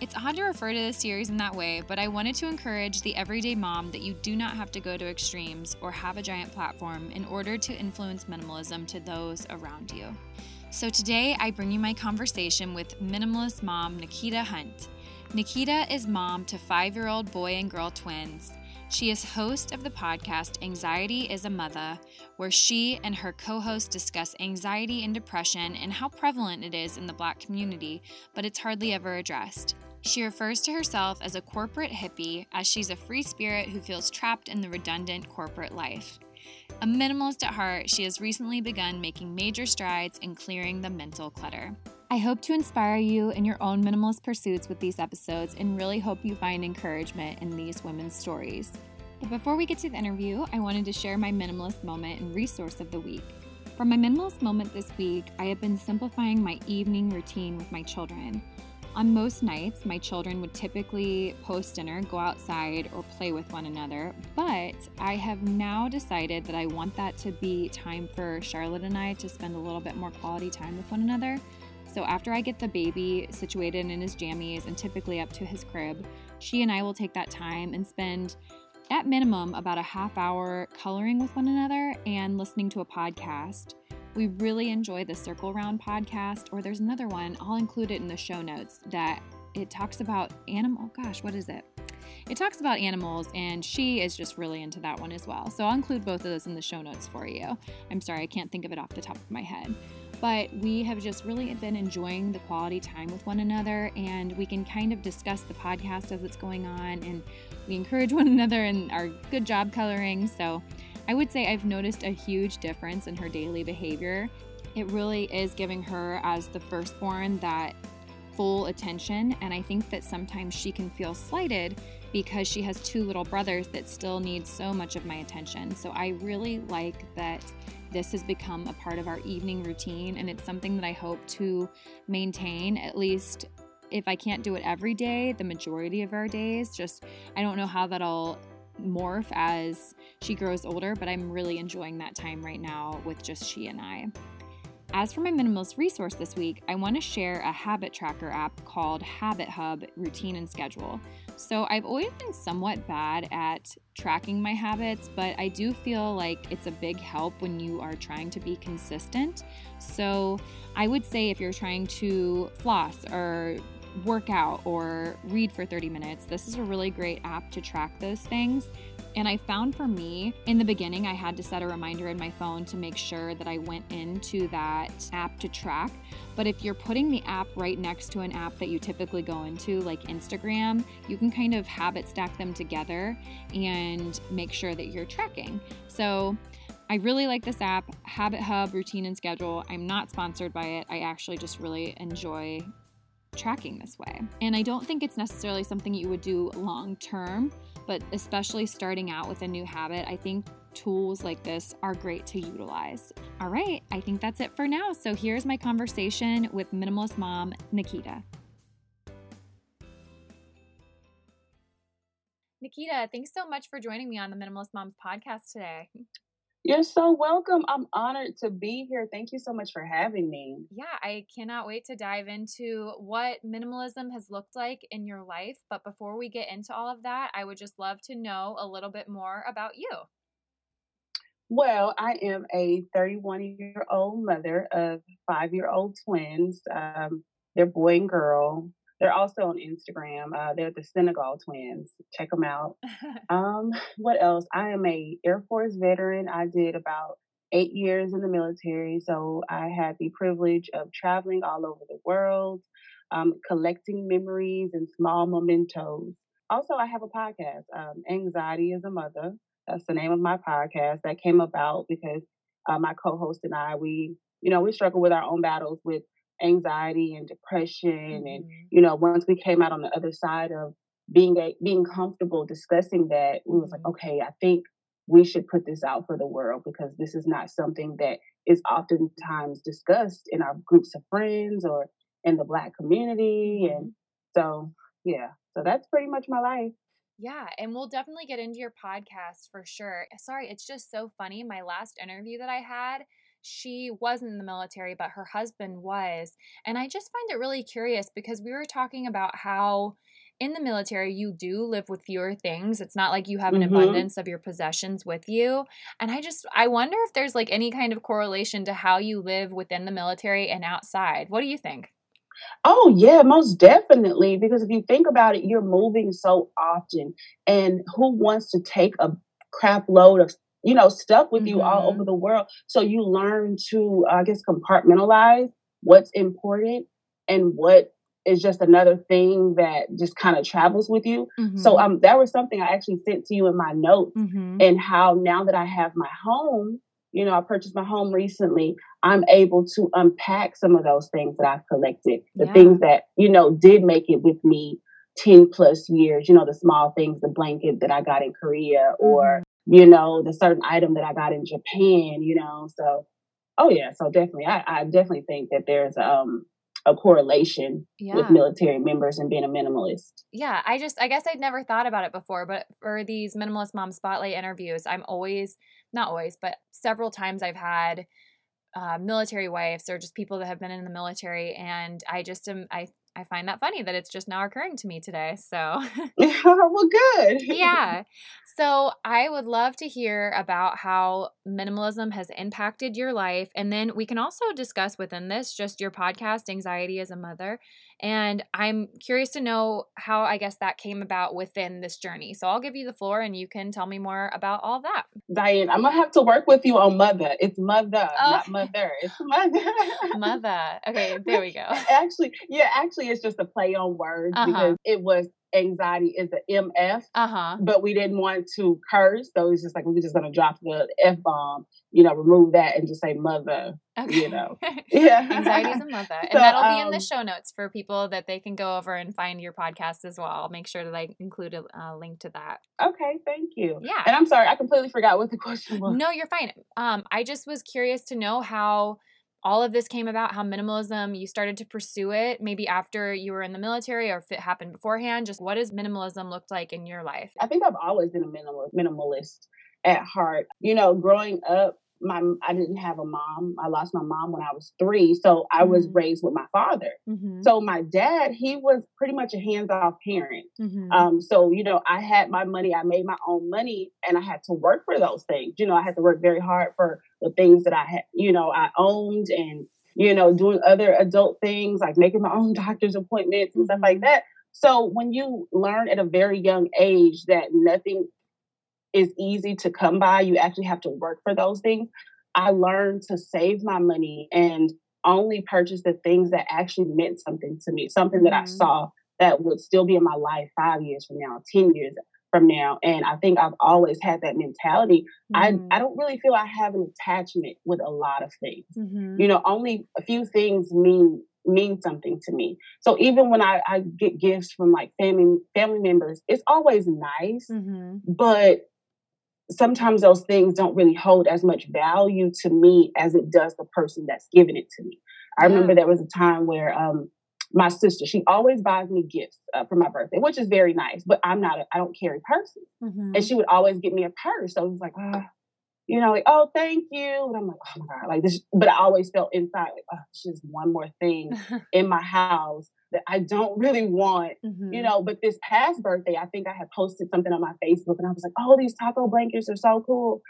It's odd to refer to this series in that way, but I wanted to encourage the everyday mom that you do not have to go to extremes or have a giant platform in order to influence minimalism to those around you. So today I bring you my conversation with minimalist mom Nikita Hunt. Nikita is mom to five year old boy and girl twins. She is host of the podcast Anxiety is a Mother, where she and her co host discuss anxiety and depression and how prevalent it is in the Black community, but it's hardly ever addressed. She refers to herself as a corporate hippie, as she's a free spirit who feels trapped in the redundant corporate life. A minimalist at heart, she has recently begun making major strides in clearing the mental clutter. I hope to inspire you in your own minimalist pursuits with these episodes and really hope you find encouragement in these women's stories. But before we get to the interview, I wanted to share my minimalist moment and resource of the week. For my minimalist moment this week, I have been simplifying my evening routine with my children. On most nights, my children would typically post dinner, go outside, or play with one another, but I have now decided that I want that to be time for Charlotte and I to spend a little bit more quality time with one another. So after I get the baby situated in his jammies and typically up to his crib, she and I will take that time and spend at minimum about a half hour coloring with one another and listening to a podcast. We really enjoy the Circle Round podcast, or there's another one, I'll include it in the show notes, that it talks about animal. Gosh, what is it? It talks about animals, and she is just really into that one as well. So I'll include both of those in the show notes for you. I'm sorry, I can't think of it off the top of my head. But we have just really been enjoying the quality time with one another, and we can kind of discuss the podcast as it's going on, and we encourage one another in our good job coloring. So I would say I've noticed a huge difference in her daily behavior. It really is giving her, as the firstborn, that full attention. And I think that sometimes she can feel slighted because she has two little brothers that still need so much of my attention. So I really like that this has become a part of our evening routine. And it's something that I hope to maintain at least if I can't do it every day, the majority of our days. Just, I don't know how that'll morph as she grows older, but I'm really enjoying that time right now with just she and I. As for my minimalist resource this week, I want to share a habit tracker app called Habit Hub Routine and Schedule. So, I've always been somewhat bad at tracking my habits, but I do feel like it's a big help when you are trying to be consistent. So, I would say if you're trying to floss or work out or read for 30 minutes, this is a really great app to track those things. And I found for me, in the beginning, I had to set a reminder in my phone to make sure that I went into that app to track. But if you're putting the app right next to an app that you typically go into, like Instagram, you can kind of habit stack them together and make sure that you're tracking. So I really like this app, Habit Hub Routine and Schedule. I'm not sponsored by it. I actually just really enjoy tracking this way. And I don't think it's necessarily something you would do long term, but especially starting out with a new habit, I think tools like this are great to utilize. All right, I think that's it for now. So here's my conversation with minimalist mom, Nikita. Nikita, thanks so much for joining me on the Minimalist Moms podcast today. You're so welcome. I'm honored to be here. Thank you so much for having me. Yeah, I cannot wait to dive into what minimalism has looked like in your life. But before we get into all of that, I would just love to know a little bit more about you. Well, I am a 31 year old mother of five year old twins. Um, they're boy and girl. They're also on Instagram. Uh, they're the Senegal twins. Check them out. um, what else? I am a Air Force veteran. I did about eight years in the military, so I had the privilege of traveling all over the world, um, collecting memories and small mementos. Also, I have a podcast, um, Anxiety is a Mutha. That's the name of my podcast that came about because uh, my co-host and I, we, you know, we struggle with our own battles with anxiety and depression. Mm-hmm. And, you know, once we came out on the other side of being a being comfortable discussing that, we was like, Mhm. okay, I think we should put this out for the world because this is not something that is oftentimes discussed in our groups of friends or in the black community. And so, yeah, so that's pretty much my life. Yeah, and we'll definitely get into your podcast for sure. Sorry, it's just so funny. My last interview that I had, she wasn't in the military, but her husband was. And I just find it really curious because we were talking about how in the military you do live with fewer things. It's not like you have an hmm abundance of your possessions with you. And I just I wonder if there's like any kind of correlation to how you live within the military and outside. What do you think? Oh, yeah, most definitely. Because if you think about it, you're moving so often. And who wants to take a crap load of, you know, stuff with you all over Mhm. the world? So you learn to, I guess, compartmentalize what's important and what is just another thing that just kind of travels with you. So Mhm. um that was something I actually sent to you in my notes Mhm. and how now that I have my home, you know, I purchased my home recently, I'm able to unpack some of those things that I've collected, the Yeah. things that, you know, did make it with me 10 plus years, you know, the small things, the blanket that I got in Korea or. You know, the certain item that I got in Japan, you know. So, oh yeah, so definitely I, I definitely think that there's um a correlation with military members and being a minimalist. Yeah, I just I guess I'd never thought about it before, but for these minimalist mom spotlight interviews, I'm always not always, but several times I've had uh, military wives or just people that have been in the military, and I just am I I find that funny that it's just now occurring to me today. So well, good. yeah, so I would love to hear about how minimalism has impacted your life, and then we can also discuss within this just your podcast, anxiety as a mother. And I'm curious to know how I guess that came about within this journey. So I'll give you the floor and you can tell me more about all that. Diane, I'm gonna have to work with you on mother. It's mother, Oh, not mother. It's mother. mother. Okay, there we go. actually, yeah, actually, it's just a play on words Uh huh. because it was anxiety is an MF, Uh huh. but we didn't want to curse, so it's just like we're just gonna drop the F bomb, you know, remove that and just say mother, you know. Yeah. Anxiety is a mother. And so, that'll be in the um, show notes for people that they can go over and find your podcast as well. I'll make sure that I include a uh, link to that. okay, thank you. Yeah. And I'm sorry, I completely forgot what the question was. No, you're fine. Um, I just was curious to know how all of this came about, how minimalism, you started to pursue it, maybe after you were in the military or if it happened beforehand. Just what does minimalism look like in your life? I think I've always been a minimal, minimalist at heart. You know, growing up, my I didn't have a mom. I lost my mom when I was three, so I was Mhm. raised with my father. Mm-hmm. So my dad, he was pretty much a hands-off parent. Mm-hmm. Um, so you know, I had my money, I made my own money, and I had to work for those things. You know, I had to work very hard for the things that I had, you know, I owned, and you know, doing other adult things like making my own doctor's appointments and stuff like Mhm. that. So when you learn at a very young age that nothing is easy to come by, you actually have to work for those things. I learned to save my money and only purchase the things that actually meant something to me, something that I Mhm. saw that would still be in my life five years from now, 10 years from now. And I think I've always had that mentality. I, Mhm. I don't really feel I have an attachment with a lot of things. Mhm. You know, only a few things mean mean something to me. So even when I, I get gifts from like family family members, it's always nice, Mhm. but sometimes those things don't really hold as much value to me as it does the person that's giving it to me. I remember Yeah. there was a time where um my sister, she always buys me gifts uh, for my birthday, which is very nice, but I'm not, a, I don't carry purses. And Mhm. she would always get me a purse. So it was like, ah, you know, like, oh, thank you. And I'm like, oh my God, like this, but I always felt inside, like, oh, it's just one more thing in my house that I don't really want you Mhm. know, but this past birthday, I think I had posted something on my Facebook and I was like, oh, these taco blankets are so cool.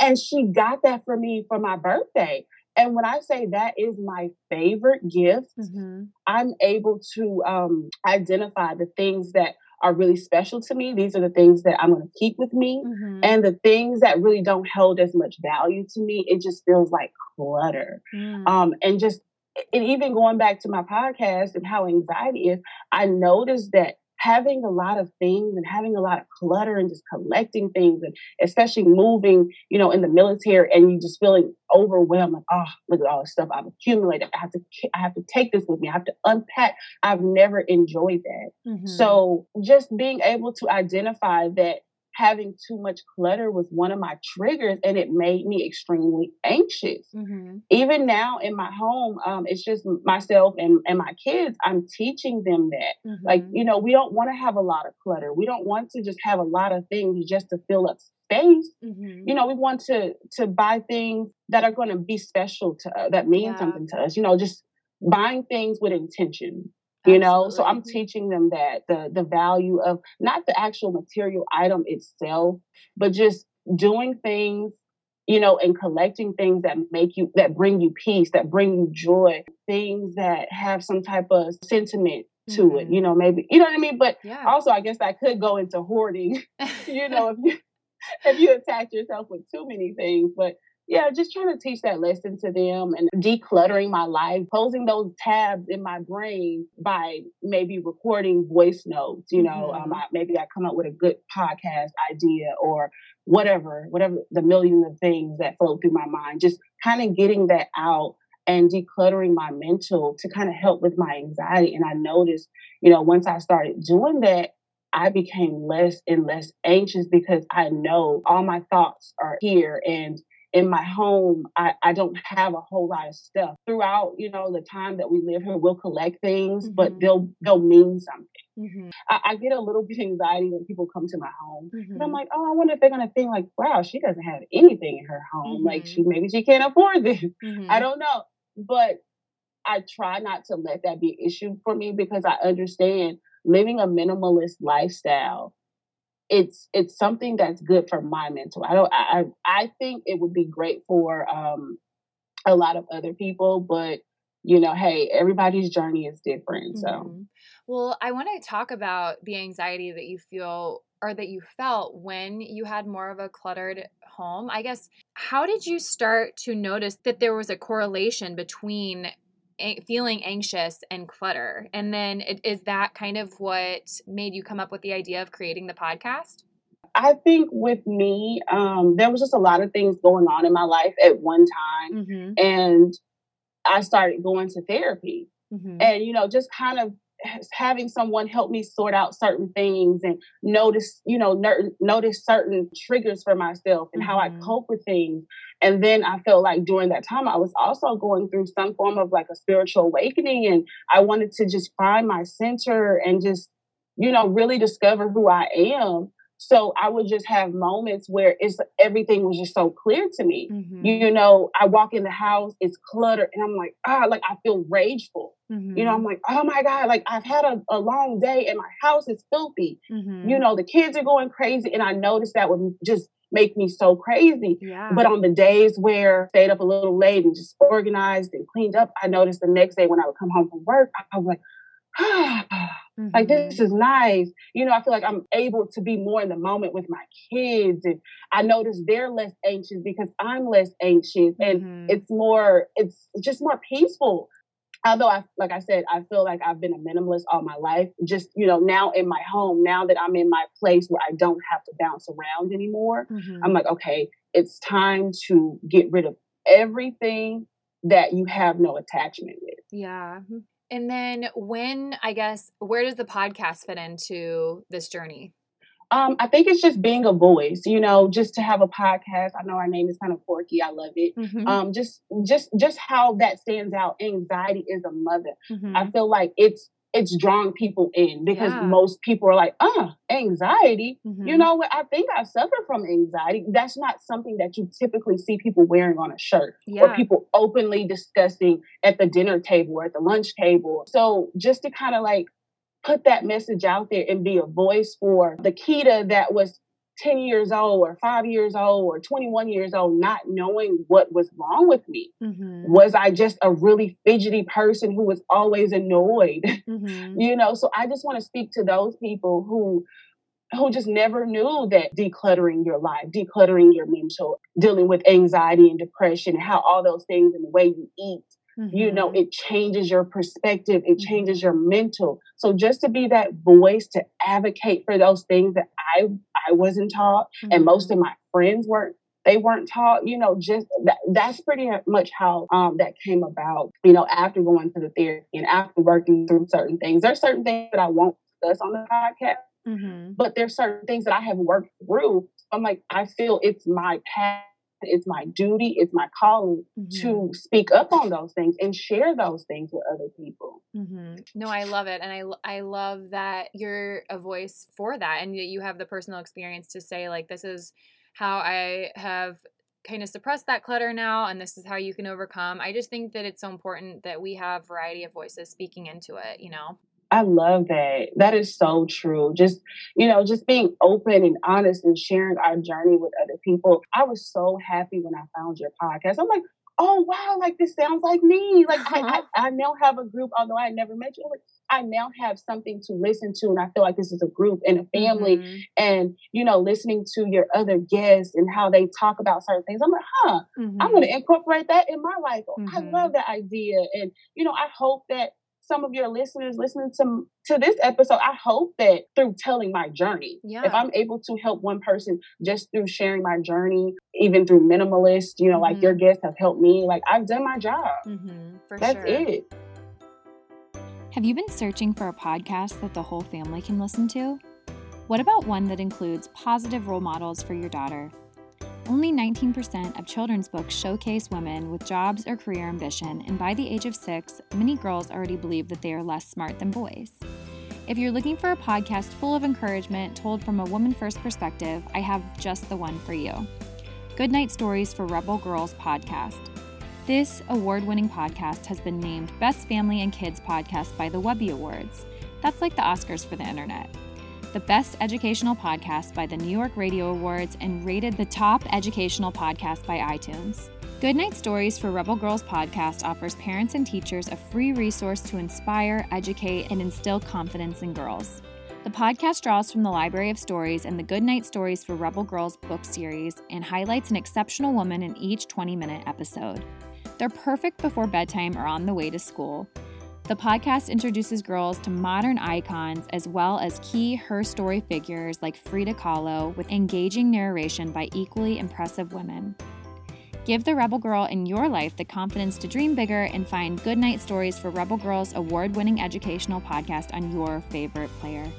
And she got that for me for my birthday. And when I say that is my favorite gift, Mhm. I'm able to um, identify the things that are really special to me. These are the things that I'm going to keep with me. Mhm. And the things that really don't hold as much value to me, it just feels like clutter Mm. um, and just and even going back to my podcast and how anxiety is, I noticed that having a lot of things and having a lot of clutter and just collecting things and especially moving, you know, in the military and you just feeling overwhelmed, like, oh, look at all the stuff I've accumulated. I have to, I have to take this with me. I have to unpack. I've never enjoyed that. Mm-hmm. So just being able to identify that having too much clutter was one of my triggers and it made me extremely anxious. Mm-hmm. Even now in my home, um, it's just myself and, and my kids, I'm teaching them that. Mm-hmm. Like, you know, we don't want to have a lot of clutter. We don't want to just have a lot of things just to fill up space. Mm-hmm. You know, we want to to buy things that are going to be special to us, that mean yeah. something to us. You know, just buying things with intention you know so i'm teaching them that the the value of not the actual material item itself but just doing things you know and collecting things that make you that bring you peace that bring you joy things that have some type of sentiment to mm-hmm. it you know maybe you know what i mean but yeah. also i guess i could go into hoarding you know if you if you attach yourself with too many things but yeah, just trying to teach that lesson to them and decluttering my life, closing those tabs in my brain by maybe recording voice notes. You know, um, mm-hmm. um, I, maybe I come up with a good podcast idea or whatever, whatever the millions of things that flow through my mind. Just kind of getting that out and decluttering my mental to kind of help with my anxiety. And I noticed, you know, once I started doing that, I became less and less anxious because I know all my thoughts are here and in my home, I, I don't have a whole lot of stuff. Throughout, you know, the time that we live here, we'll collect things, mm-hmm. but they'll they'll mean something. Mm-hmm. I, I, get a little bit anxiety when people come to my home. Mm-hmm. And I'm like, oh, I wonder if they're gonna think like, wow, she doesn't have anything in her home. Like she mm-hmm. maybe she can't afford this. I mm-hmm. don't know. But I try not to let that be an issue for me because I understand living a minimalist lifestyle it's it's something that's good for my mental. I don't I I think it would be great for um a lot of other people, but you know, hey, everybody's journey is different. So mm-hmm. well, I want to talk about the anxiety that you feel or that you felt when you had more of a cluttered home. I guess how did you start to notice that there was a correlation between feeling anxious and clutter. And then it, is that kind of what made you come up with the idea of creating the podcast? I think with me, um, there was just a lot of things going on in my life at one time. Mm-hmm. And I started going to therapy. Mm-hmm. And, you know, just kind of having someone help me sort out certain things and notice, you know, ner- notice certain triggers for myself and mm-hmm. how I mm-hmm. cope with things. And then I felt like during that time, I was also going through some form of like a spiritual awakening. And I wanted to just find my center and just, you know, really discover who I am. So I would just have moments where it's everything was just so clear to me. Mm-hmm. You know, I walk in the house, it's cluttered, and I'm like, ah, like I feel rageful. Mm-hmm. You know, I'm mm-hmm. like, oh my God, like I've had a, a long day and my house is filthy. Mm-hmm. You know, the kids are going crazy. And I noticed that would just make me so crazy. Yeah. But on the days where I stayed up a little late and just organized and cleaned up, I noticed the next day when I would come home from work, I, I was like, mm-hmm. like this is nice. You know, I feel like I'm able to be more in the moment with my kids. And I notice they're less anxious because I'm less anxious. And mm-hmm. it's more, it's just more peaceful although I, like I said, I feel like I've been a minimalist all my life. Just you know, now in my home, now that I'm in my place where I don't have to bounce around anymore, mm-hmm. I'm like, okay, it's time to get rid of everything that you have no attachment with. Yeah. And then when I guess where does the podcast fit into this journey? Um, I think it's just being a voice, you know, just to have a podcast. I know our name is kind of quirky. I love it. Mm-hmm. Um, just, just, just how that stands out. Anxiety is a Mutha. Mm-hmm. I feel like it's it's drawing people in because yeah. most people are like, ah, anxiety. Mm-hmm. You know what? I think I suffer from anxiety. That's not something that you typically see people wearing on a shirt yeah. or people openly discussing at the dinner table or at the lunch table. So just to kind of like put that message out there and be a voice for the Kita that was 10 years old or five years old or 21 years old, not knowing what was wrong with me. Mm-hmm. Was I just a really fidgety person who was always annoyed? Mm-hmm. you know, so I just want to speak to those people who who just never knew that decluttering your life, decluttering your mental, dealing with anxiety and depression, and how all those things and the way you eat Mm-hmm. You know, mm-hmm. it changes your perspective, it changes mm-hmm. your mental. So just to be that voice to advocate for those things that I I wasn't taught mm-hmm. and most of mm-hmm. my friends weren't they weren't taught, you know, just that, that's pretty much how um, that came about, you know, after going to the therapy and after working through certain things. There's certain things that I won't discuss on the podcast, mm-hmm. but there's certain things that I have worked through. I'm like, I feel it's my path it's my duty, it's my calling mm-hmm. to speak up on those things and share those things with other people. Mm-hmm. No, I love it. And I, I love that you're a voice for that and that you have the personal experience to say, like, this is how I have kind of suppressed that clutter now and this is how you can overcome. I just think that it's so important that we have variety of voices speaking into it, you know? I love that. That is so true. Just, you know, just being open and honest and sharing our journey with other people. I was so happy when I found your podcast. I'm like, oh wow, like this sounds like me. Like I, I, I, now have a group, although I never met you. Like, I now have something to listen to, and I feel like this is a group and a family. Mm-hmm. And you know, listening to your other guests and how they talk about certain things, I'm like, huh, mm-hmm. I'm going to incorporate that in my life. Mm-hmm. I love that idea, and you know, I hope that some of your listeners listening to to this episode, I hope that through telling my journey, yeah. if I'm able to help one person just through sharing my journey, even through minimalist, you know, mm-hmm. like your mm-hmm. guests have helped me, like I've done my job. Mm-hmm, That's sure. it. Have you been searching for a podcast that the whole family can listen to? What about one that includes positive role models for your daughter? Only 19% of children's books showcase women with jobs or career ambition, and by the age of six, many girls already believe that they are less smart than boys. If you're looking for a podcast full of encouragement told from a woman first perspective, I have just the one for you Goodnight Stories for Rebel Girls podcast. This award winning podcast has been named Best Family and Kids Podcast by the Webby Awards. That's like the Oscars for the internet the Best Educational Podcast by the New York Radio Awards, and rated the top educational podcast by iTunes. Goodnight Stories for Rebel Girls podcast offers parents and teachers a free resource to inspire, educate, and instill confidence in girls. The podcast draws from the Library of Stories and the Goodnight Stories for Rebel Girls book series and highlights an exceptional woman in each 20 minute episode. They're perfect before bedtime or on the way to school. The podcast introduces girls to modern icons as well as key her story figures like Frida Kahlo with engaging narration by equally impressive women. Give the Rebel Girl in your life the confidence to dream bigger and find Goodnight Stories for Rebel Girls award winning educational podcast on your favorite player.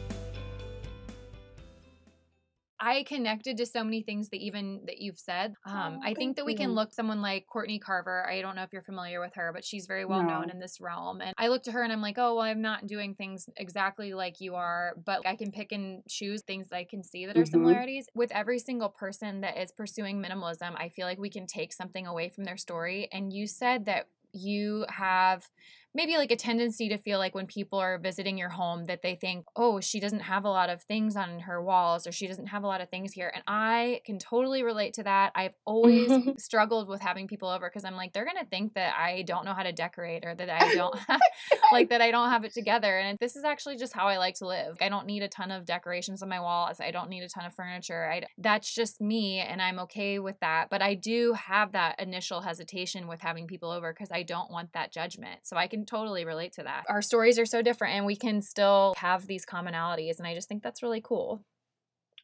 I connected to so many things that even that you've said. Um, oh, I think that we can look someone like Courtney Carver. I don't know if you're familiar with her, but she's very well no. known in this realm. And I look to her and I'm like, oh, well, I'm not doing things exactly like you are, but I can pick and choose things that I can see that are mm-hmm. similarities. With every single person that is pursuing minimalism, I feel like we can take something away from their story. And you said that you have maybe like a tendency to feel like when people are visiting your home that they think, oh, she doesn't have a lot of things on her walls or she doesn't have a lot of things here. And I can totally relate to that. I've always struggled with having people over because I'm like, they're going to think that I don't know how to decorate or that I don't have, like that I don't have it together. And this is actually just how I like to live. I don't need a ton of decorations on my walls. I don't need a ton of furniture. I, that's just me and I'm okay with that. But I do have that initial hesitation with having people over because I don't want that judgment. So I can totally relate to that. Our stories are so different and we can still have these commonalities. And I just think that's really cool.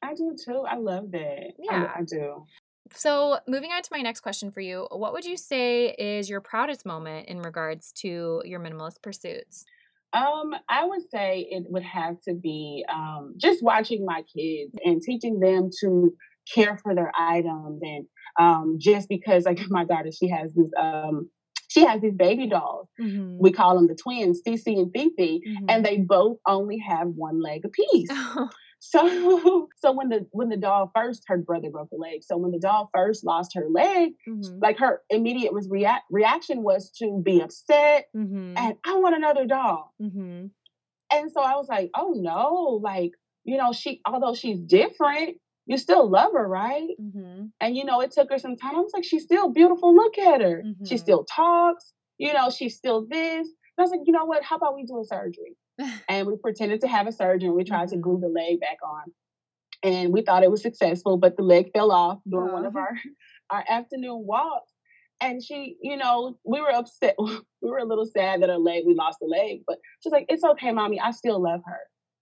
I do too. I love that. Yeah. I, I do. So, moving on to my next question for you, what would you say is your proudest moment in regards to your minimalist pursuits? Um, I would say it would have to be um, just watching my kids and teaching them to care for their items and um, just because like my daughter she has these um she has these baby dolls. Mm-hmm. We call them the twins, Cece and Fifi, mm-hmm. and they both only have one leg apiece. so so when the when the doll first her brother broke a leg so when the doll first lost her leg mm-hmm. like her immediate was react reaction was to be upset mm-hmm. and i want another doll mm-hmm. and so i was like oh no like you know she although she's different you still love her, right? Mm-hmm. And you know, it took her some time. I was like, she's still beautiful. Look at her. Mm-hmm. She still talks. You know, she's still this. And I was like, you know what? How about we do a surgery? and we pretended to have a surgery. We tried mm-hmm. to glue the leg back on, and we thought it was successful, but the leg fell off during one of our our afternoon walks. And she, you know, we were upset. we were a little sad that her leg, we lost a leg, but she's like, it's okay, mommy. I still love her.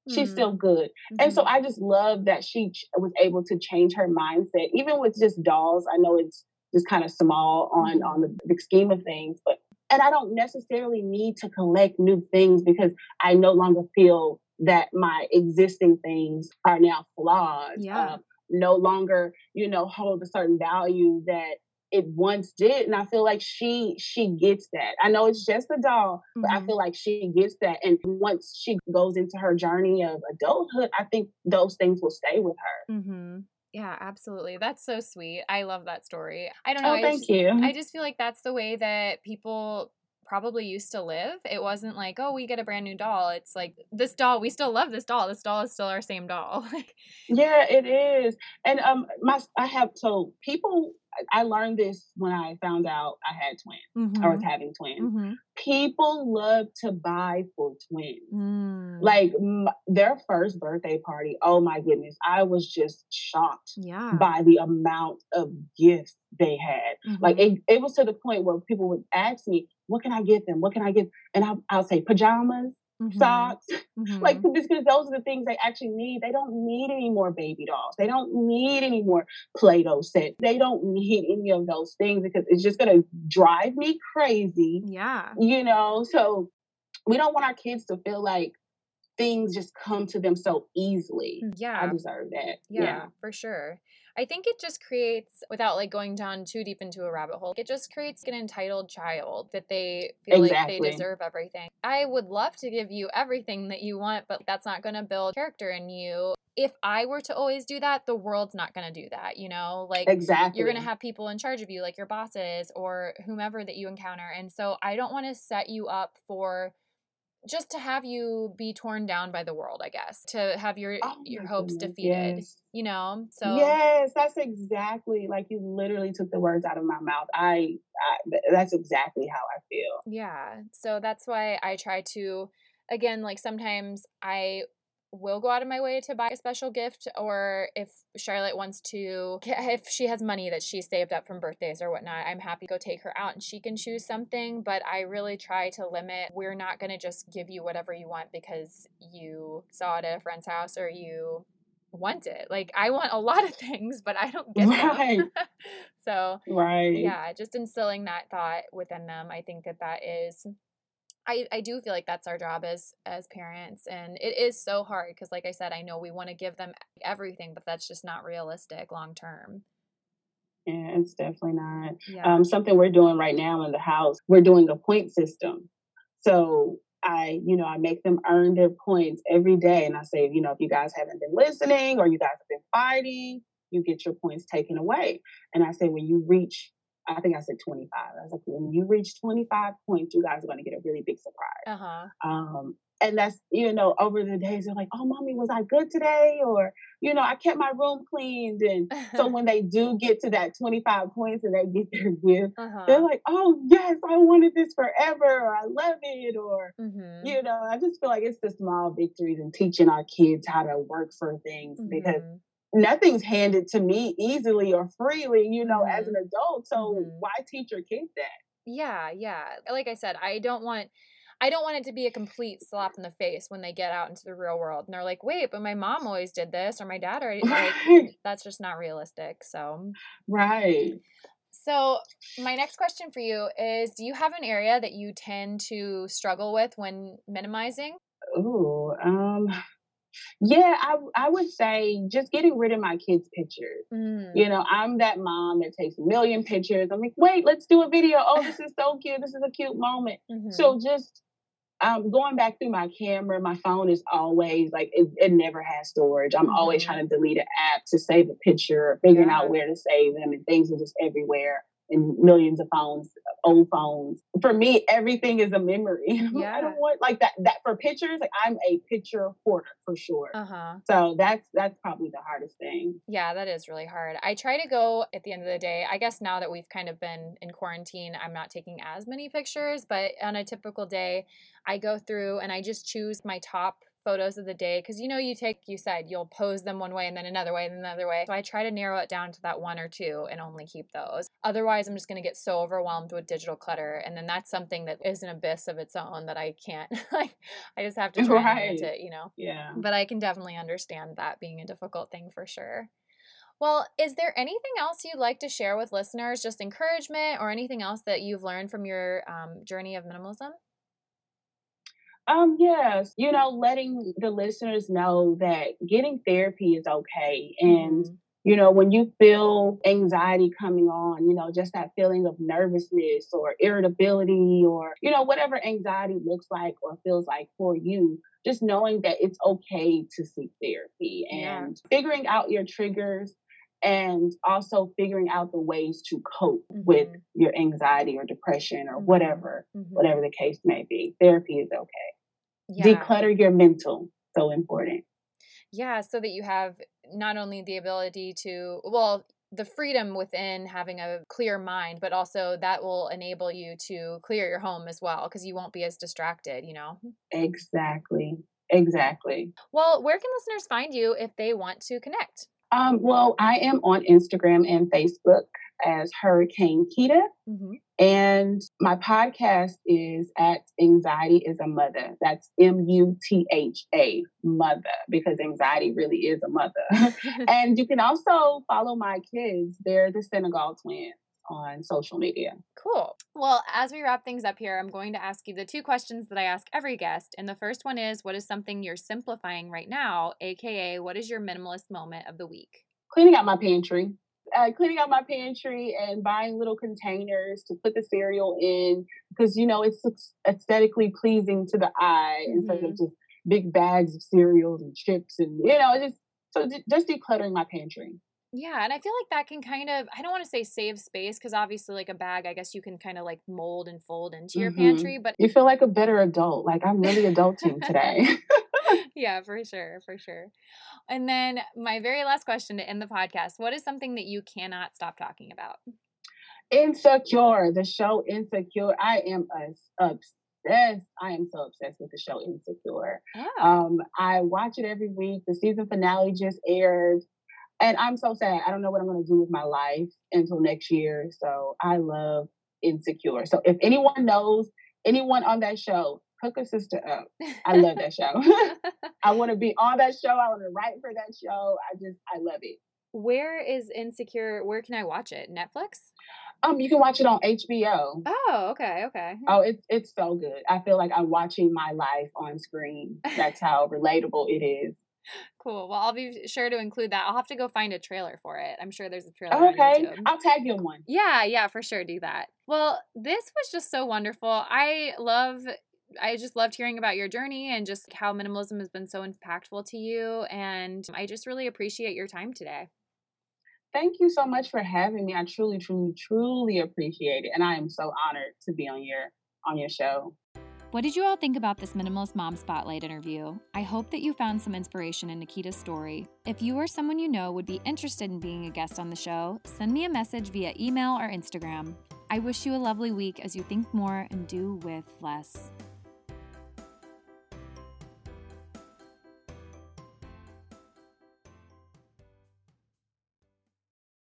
She's mm-hmm. still good. Mm-hmm. And so mm-hmm. I just love that she ch- was able to change her mindset, even with just dolls. I know it's just kind of small on, on the big scheme of things, but and I don't necessarily need to collect new things because I no longer feel that my existing things are now flawed. Yeah. Uh, no longer, you know, hold a certain value that it once did and i feel like she she gets that i know it's just a doll mm-hmm. but i mm-hmm. feel like she gets that and once she goes into her journey of adulthood i think those things will stay with her mm-hmm. yeah absolutely that's so sweet i love that story i don't know oh, I thank just, you i just feel like that's the way that people probably used to live. It wasn't like, oh, we get a brand new doll. It's like this doll, we still love this doll. This doll is still our same doll. yeah, it is. And um my I have so people I learned this when I found out I had twins mm-hmm. or was having twins. Mm-hmm. People love to buy for twins. Mm. Like m- their first birthday party. Oh my goodness. I was just shocked yeah. by the amount of gifts they had. Mm-hmm. Like it, it was to the point where people would ask me, what can I get them? What can I get? And I'll, I'll say pajamas, mm-hmm. socks. Mm-hmm. Like because those are the things they actually need. They don't need any more baby dolls. They don't need any more Play-Doh sets. They don't need any of those things because it's just gonna drive me crazy. Yeah. You know, so we don't want our kids to feel like things just come to them so easily. Mm, yeah. I deserve that. yeah. yeah. for sure. I think it just creates, without like going down too deep into a rabbit hole, it just creates an entitled child that they feel exactly. like they deserve everything. I would love to give you everything that you want, but that's not going to build character in you. If I were to always do that, the world's not going to do that, you know? Like, exactly. you're going to have people in charge of you, like your bosses or whomever that you encounter. And so I don't want to set you up for just to have you be torn down by the world, I guess, to have your oh your hopes goodness, defeated. Yes. You know, so yes, that's exactly like you literally took the words out of my mouth. I, I that's exactly how I feel. Yeah, so that's why I try to, again, like sometimes I will go out of my way to buy a special gift or if charlotte wants to if she has money that she saved up from birthdays or whatnot i'm happy to go take her out and she can choose something but i really try to limit we're not going to just give you whatever you want because you saw it at a friend's house or you want it. Like i want a lot of things but i don't get right. them so right. yeah just instilling that thought within them i think that that is I, I do feel like that's our job as as parents and it is so hard because like i said i know we want to give them everything but that's just not realistic long term. Yeah it's definitely not. Yeah. um, something we're doing right now in the house we're doing a point system. So i you know i make them earn their points every day and i say you know if you guys haven't been listening or you guys have been fighting you get your points taken away. And i say when you reach I think I said 25. I was like, when you reach 25 points, you guys are going to get a really big surprise. Uh-huh. Um, and that's, you know, over the days, they're like, oh, mommy, was I good today? Or, you know, I kept my room cleaned. And so when they do get to that 25 points and they get their gift, uh-huh. they're like, oh, yes, I wanted this forever. Or I love it. Or, mm-hmm. you know, I just feel like it's the small victories and teaching our kids how to work for things mm-hmm. because nothing's handed to me easily or freely, you know, mm-hmm. as an adult. So mm-hmm. why teach your kids that? Yeah, yeah. Like I said, I don't want I don't want it to be a complete slap in the face when they get out into the real world and they're like, "Wait, but my mom always did this or my dad already like, that's just not realistic." So Right. So, my next question for you is do you have an area that you tend to struggle with when minimizing? Oh, um yeah, I I would say just getting rid of my kids' pictures. Mm. You know, I'm that mom that takes a million pictures. I'm like, wait, let's do a video. Oh, this is so cute. This is a cute moment. Mm-hmm. So just um, going back through my camera, my phone is always like it, it never has storage. I'm mm-hmm. always trying to delete an app to save a picture, figuring yeah. out where to save them, and things are just everywhere and millions of phones, old phones. For me, everything is a memory. Yeah. I don't want like that. That for pictures, like I'm a picture hoarder for sure. Uh-huh. So that's that's probably the hardest thing. Yeah, that is really hard. I try to go at the end of the day. I guess now that we've kind of been in quarantine, I'm not taking as many pictures. But on a typical day, I go through and I just choose my top photos of the day because you know you take you said you'll pose them one way and then another way and then another way. So I try to narrow it down to that one or two and only keep those. Otherwise, I'm just going to get so overwhelmed with digital clutter, and then that's something that is an abyss of its own that I can't like. I just have to try right. and it, you know. Yeah. But I can definitely understand that being a difficult thing for sure. Well, is there anything else you'd like to share with listeners, just encouragement or anything else that you've learned from your um, journey of minimalism? Um, yes, you know, letting the listeners know that getting therapy is okay. And, mm-hmm. you know, when you feel anxiety coming on, you know, just that feeling of nervousness or irritability or, you know, whatever anxiety looks like or feels like for you, just knowing that it's okay to seek therapy and yeah. figuring out your triggers and also figuring out the ways to cope mm-hmm. with your anxiety or depression or mm-hmm. whatever mm-hmm. whatever the case may be therapy is okay yeah. declutter your mental so important. Yeah so that you have not only the ability to well the freedom within having a clear mind but also that will enable you to clear your home as well because you won't be as distracted you know? Exactly exactly. Well where can listeners find you if they want to connect? Um, well, I am on Instagram and Facebook as Hurricane Kita. Mm-hmm. And my podcast is at Anxiety is a Mutha. That's M U T H A, mother, because anxiety really is a mother. and you can also follow my kids. They're the Senegal twins on social media. Cool. Well, as we wrap things up here, I'm going to ask you the two questions that I ask every guest. And the first one is what is something you're simplifying right now? AKA, what is your minimalist moment of the week? Cleaning out my pantry. Uh, cleaning out my pantry and buying little containers to put the cereal in because you know it's aesthetically pleasing to the eye mm-hmm. instead of mm-hmm. just big bags of cereals and chips and you know just so just decluttering my pantry yeah, and I feel like that can kind of I don't want to say save space because obviously like a bag I guess you can kind of like mold and fold into your mm-hmm. pantry, but you feel like a better adult. Like I'm really adulting today. yeah, for sure, for sure. And then my very last question to end the podcast, what is something that you cannot stop talking about? Insecure, the show Insecure. I am obsessed. I am so obsessed with the show Insecure. Oh. Um, I watch it every week. The season finale just aired. And I'm so sad. I don't know what I'm going to do with my life until next year. So I love Insecure. So if anyone knows anyone on that show, hook a sister up. I love that show. I want to be on that show. I want to write for that show. I just, I love it. Where is Insecure? Where can I watch it? Netflix? Um, you can watch it on HBO. Oh, okay, okay. Oh, it's it's so good. I feel like I'm watching my life on screen. That's how relatable it is. Cool. Well, I'll be sure to include that. I'll have to go find a trailer for it. I'm sure there's a trailer. Okay. I'll tag you in one. Yeah, yeah, for sure. Do that. Well, this was just so wonderful. I love I just loved hearing about your journey and just how minimalism has been so impactful to you. And I just really appreciate your time today. Thank you so much for having me. I truly, truly, truly appreciate it. And I am so honored to be on your on your show. What did you all think about this Minimalist Mom Spotlight interview? I hope that you found some inspiration in Nikita's story. If you or someone you know would be interested in being a guest on the show, send me a message via email or Instagram. I wish you a lovely week as you think more and do with less.